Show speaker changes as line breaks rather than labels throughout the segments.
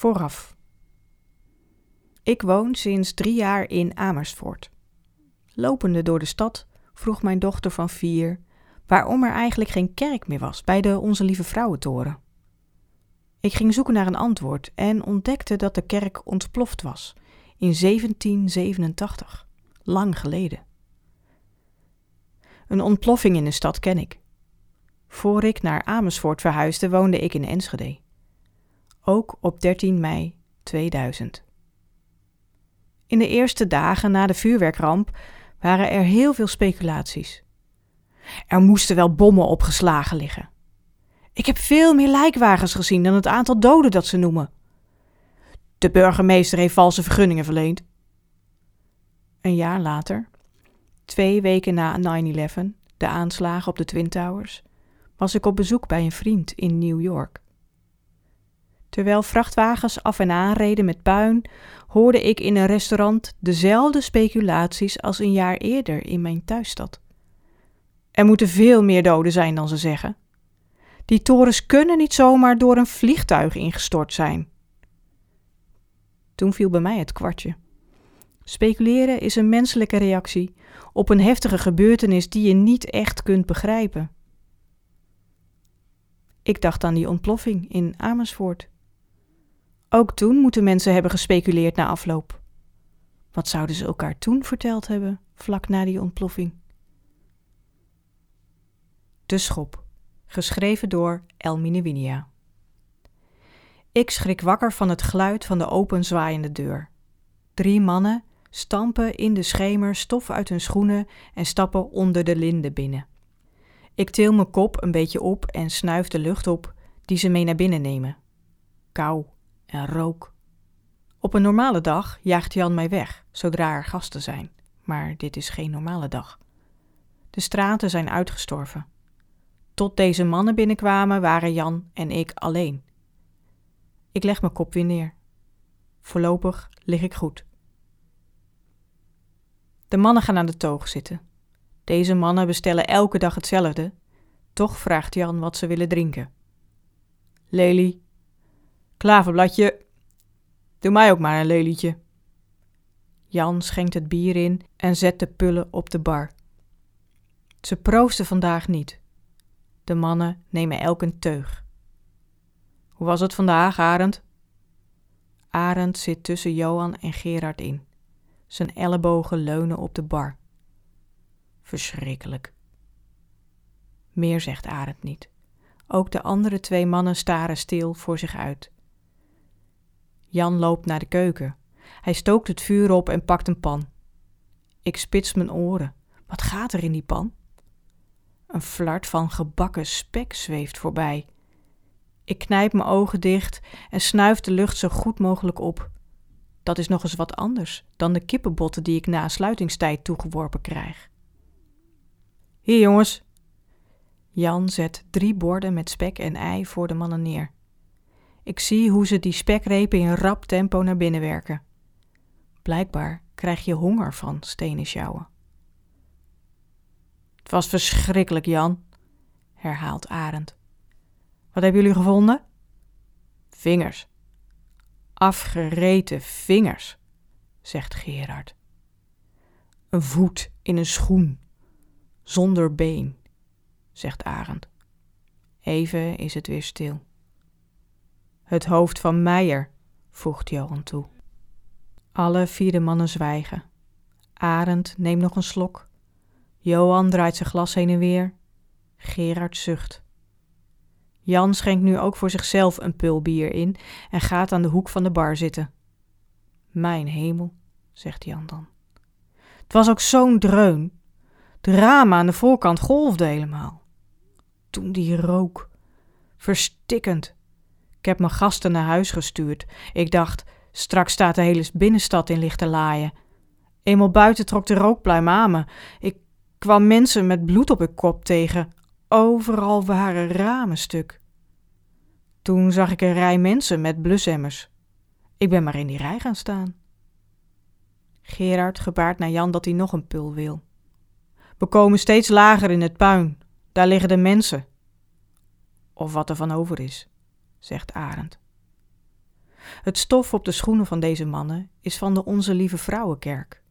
Vooraf. Ik woon sinds drie jaar in Amersfoort. Lopende door de stad vroeg mijn dochter van vier waarom er eigenlijk geen kerk meer was bij de Onze Lieve Vrouwentoren. Ik ging zoeken naar een antwoord en ontdekte dat de kerk ontploft was in 1787, lang geleden. Een ontploffing in de stad ken ik. Voor ik naar Amersfoort verhuisde, woonde ik in Enschede. Ook op 13 mei 2000. In de eerste dagen na de vuurwerkramp waren er heel veel speculaties. Er moesten wel bommen opgeslagen liggen. Ik heb veel meer lijkwagens gezien dan het aantal doden dat ze noemen. De burgemeester heeft valse vergunningen verleend. Een jaar later, twee weken na 9-11, de aanslagen op de Twin Towers, was ik op bezoek bij een vriend in New York. Terwijl vrachtwagens af en aan reden met puin, hoorde ik in een restaurant dezelfde speculaties als een jaar eerder in mijn thuisstad. Er moeten veel meer doden zijn dan ze zeggen. Die torens kunnen niet zomaar door een vliegtuig ingestort zijn. Toen viel bij mij het kwartje. Speculeren is een menselijke reactie op een heftige gebeurtenis die je niet echt kunt begrijpen. Ik dacht aan die ontploffing in Amersfoort. Ook toen moeten mensen hebben gespeculeerd na afloop. Wat zouden ze elkaar toen verteld hebben, vlak na die ontploffing? De Schop, geschreven door Elmine Winia. Ik schrik wakker van het geluid van de openzwaaiende deur. Drie mannen stampen in de schemer stof uit hun schoenen en stappen onder de linde binnen. Ik til mijn kop een beetje op en snuif de lucht op die ze mee naar binnen nemen. Kou en rook. Op een normale dag jaagt Jan mij weg zodra er gasten zijn, maar dit is geen normale dag. De straten zijn uitgestorven. Tot deze mannen binnenkwamen waren Jan en ik alleen. Ik leg mijn kop weer neer. Voorlopig lig ik goed. De mannen gaan aan de toog zitten. Deze mannen bestellen elke dag hetzelfde. Toch vraagt Jan wat ze willen drinken. Lelie. Klaverbladje. Doe mij ook maar een lelietje. Jan schenkt het bier in en zet de pullen op de bar. Ze proosten vandaag niet. De mannen nemen elk een teug. Hoe was het vandaag, Arend? Arend zit tussen Johan en Gerard in. Zijn ellebogen leunen op de bar. Verschrikkelijk. Meer zegt Arend niet. Ook de andere twee mannen staren stil voor zich uit. Jan loopt naar de keuken. Hij stookt het vuur op en pakt een pan. Ik spits mijn oren. Wat gaat er in die pan? Een flart van gebakken spek zweeft voorbij. Ik knijp mijn ogen dicht en snuif de lucht zo goed mogelijk op. Dat is nog eens wat anders dan de kippenbotten die ik na sluitingstijd toegeworpen krijg. Hier jongens. Jan zet drie borden met spek en ei voor de mannen neer. Ik zie hoe ze die spekrepen in rap tempo naar binnen werken. Blijkbaar krijg je honger van stenen sjouwen. Het was verschrikkelijk, Jan, herhaalt Arend. Wat hebben jullie gevonden? Vingers. Afgereten vingers, zegt Gerard. Een voet in een schoen, zonder been, zegt Arend. Even is het weer stil. Het hoofd van Meijer, voegt Johan toe. Alle vier de mannen zwijgen. Arend neemt nog een slok. Johan draait zijn glas heen en weer. Gerard zucht. Jan schenkt nu ook voor zichzelf een pul bier in en gaat aan de hoek van de bar zitten. Mijn hemel, zegt Jan dan. Het was ook zo'n dreun. De ramen aan de voorkant golfden helemaal. Toen die rook. Verstikkend. Ik heb mijn gasten naar huis gestuurd. Ik dacht, straks staat de hele binnenstad in lichte laaien. Eenmaal buiten trok de rookpluim aan me. Ik kwam mensen met bloed op hun kop tegen. Overal waren ramen stuk. Toen zag ik een rij mensen met blusemmers. Ik ben maar in die rij gaan staan. Gerard gebaart naar Jan dat hij nog een pul wil. We komen steeds lager in het puin. Daar liggen de mensen. Of wat er van over is, zegt Arend. Het stof op de schoenen van deze mannen is van de Onze Lieve Vrouwenkerk.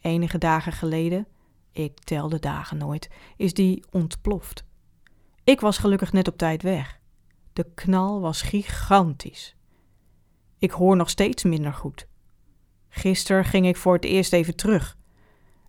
Enige dagen geleden, ik tel de dagen nooit, is die ontploft. Ik was gelukkig net op tijd weg. De knal was gigantisch. Ik hoor nog steeds minder goed. Gisteren ging ik voor het eerst even terug.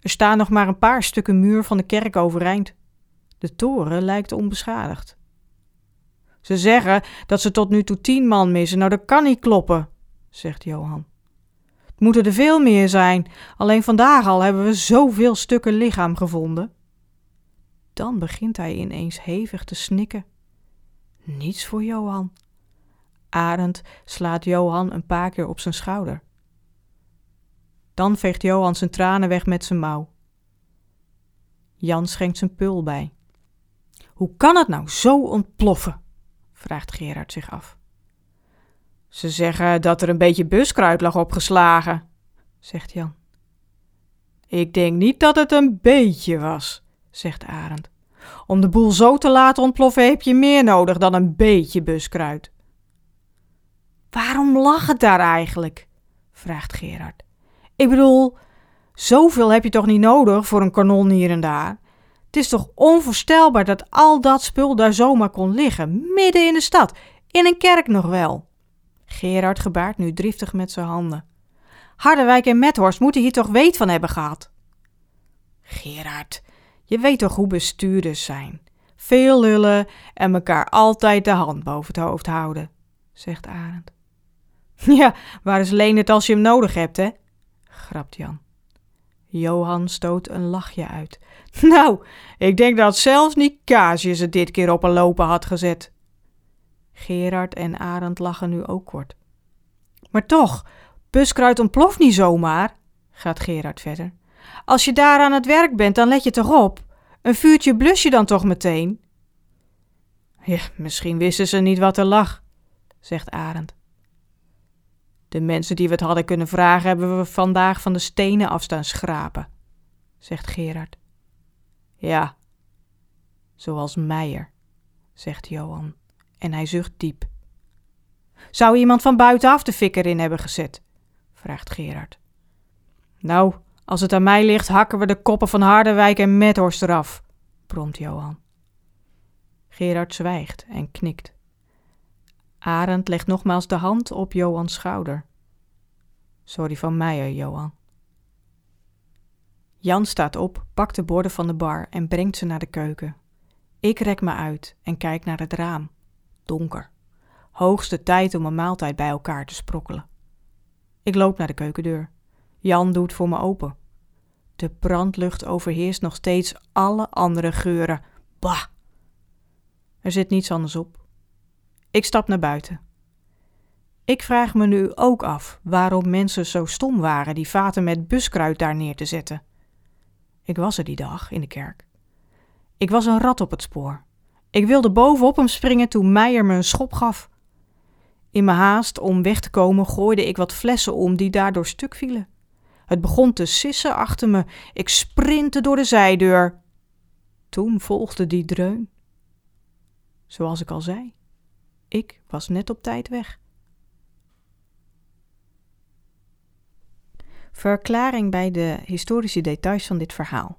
Er staan nog maar een paar stukken muur van de kerk overeind. De toren lijkt onbeschadigd. Ze zeggen dat ze tot nu toe tien man missen. Nou, dat kan niet kloppen, zegt Johan. Het moeten er veel meer zijn. Alleen vandaag al hebben we zoveel stukken lichaam gevonden. Dan begint hij ineens hevig te snikken. Niets voor Johan. Arend slaat Johan een paar keer op zijn schouder. Dan veegt Johan zijn tranen weg met zijn mouw. Jan schenkt zijn pul bij. Hoe kan het nou zo ontploffen? Vraagt Gerard zich af. Ze zeggen dat er een beetje buskruid lag opgeslagen, zegt Jan. Ik denk niet dat het een beetje was, zegt Arend. Om de boel zo te laten ontploffen heb je meer nodig dan een beetje buskruid. Waarom lag het daar eigenlijk? vraagt Gerard. Ik bedoel, zoveel heb je toch niet nodig voor een kanon hier en daar? Het is toch onvoorstelbaar dat al dat spul daar zomaar kon liggen, midden in de stad, in een kerk nog wel. Gerard gebaart nu driftig met zijn handen. Harderwijk en Methorst moeten hier toch weet van hebben gehad. Gerard, je weet toch hoe bestuurders zijn. Veel lullen en elkaar altijd de hand boven het hoofd houden, zegt Arend. Ja, waar is Leendert als je hem nodig hebt, hè? grapt Jan. Johan stoot een lachje uit. Nou, ik denk dat zelfs Nicasius het dit keer op een lopen had gezet. Gerard en Arend lachen nu ook kort. Maar toch, buskruid ontploft niet zomaar, gaat Gerard verder. Als je daar aan het werk bent, dan let je toch op. Een vuurtje blus je dan toch meteen? Ja, misschien wisten ze niet wat er lag, zegt Arend. De mensen die we het hadden kunnen vragen, hebben we vandaag van de stenen afstaan schrapen, zegt Gerard. Ja, zoals Meijer, zegt Johan, en hij zucht diep. Zou iemand van buitenaf de fik erin hebben gezet? vraagt Gerard. Nou, als het aan mij ligt, hakken we de koppen van Harderwijk en Methorst eraf, bromt Johan. Gerard zwijgt en knikt. Arend legt nogmaals de hand op Johans schouder. Sorry van Meijer, Johan. Jan staat op, pakt de borden van de bar en brengt ze naar de keuken. Ik rek me uit en kijk naar het raam. Donker. Hoogste tijd om een maaltijd bij elkaar te sprokkelen. Ik loop naar de keukendeur. Jan doet voor me open. De brandlucht overheerst nog steeds alle andere geuren. Bah! Er zit niets anders op. Ik stap naar buiten. Ik vraag me nu ook af waarom mensen zo stom waren die vaten met buskruid daar neer te zetten. Ik was er die dag in de kerk. Ik was een rat op het spoor. Ik wilde bovenop hem springen toen Meijer me een schop gaf. In mijn haast om weg te komen gooide ik wat flessen om die daardoor stuk vielen. Het begon te sissen achter me. Ik sprintte door de zijdeur. Toen volgde die dreun. Zoals ik al zei, ik was net op tijd weg. Verklaring bij de historische details van dit verhaal.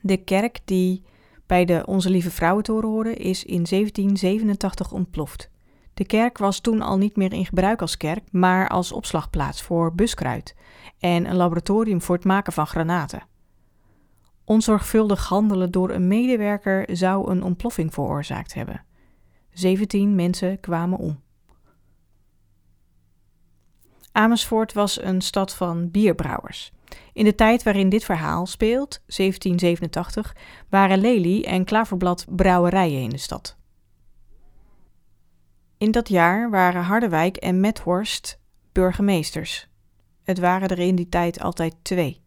De kerk die bij de Onze Lieve Vrouwentoren hoorde, is in 1787 ontploft. De kerk was toen al niet meer in gebruik als kerk, maar als opslagplaats voor buskruid en een laboratorium voor het maken van granaten. Onzorgvuldig handelen door een medewerker zou een ontploffing veroorzaakt hebben. 17 mensen kwamen om. Amersfoort was een stad van bierbrouwers. In de tijd waarin dit verhaal speelt, 1787, waren Lely en Klaverblad brouwerijen in de stad. In dat jaar waren Harderwijk en Methorst burgemeesters. Het waren er in die tijd altijd twee.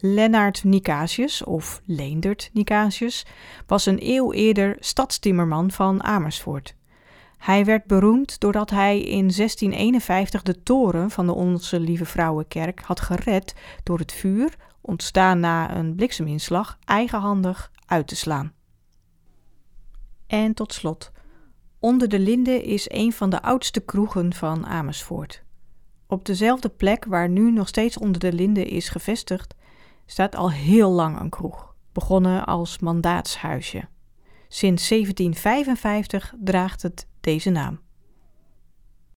Lennart Nicasius, of Leendert Nicasius, was een eeuw eerder stadstimmerman van Amersfoort. Hij werd beroemd doordat hij in 1651 de toren van de Onze Lieve Vrouwenkerk had gered door het vuur, ontstaan na een blikseminslag, eigenhandig uit te slaan. En tot slot, Onder de Linde is een van de oudste kroegen van Amersfoort. Op dezelfde plek waar nu nog steeds Onder de Linde is gevestigd, staat al heel lang een kroeg, begonnen als mandaatshuisje. Sinds 1755 draagt het deze naam.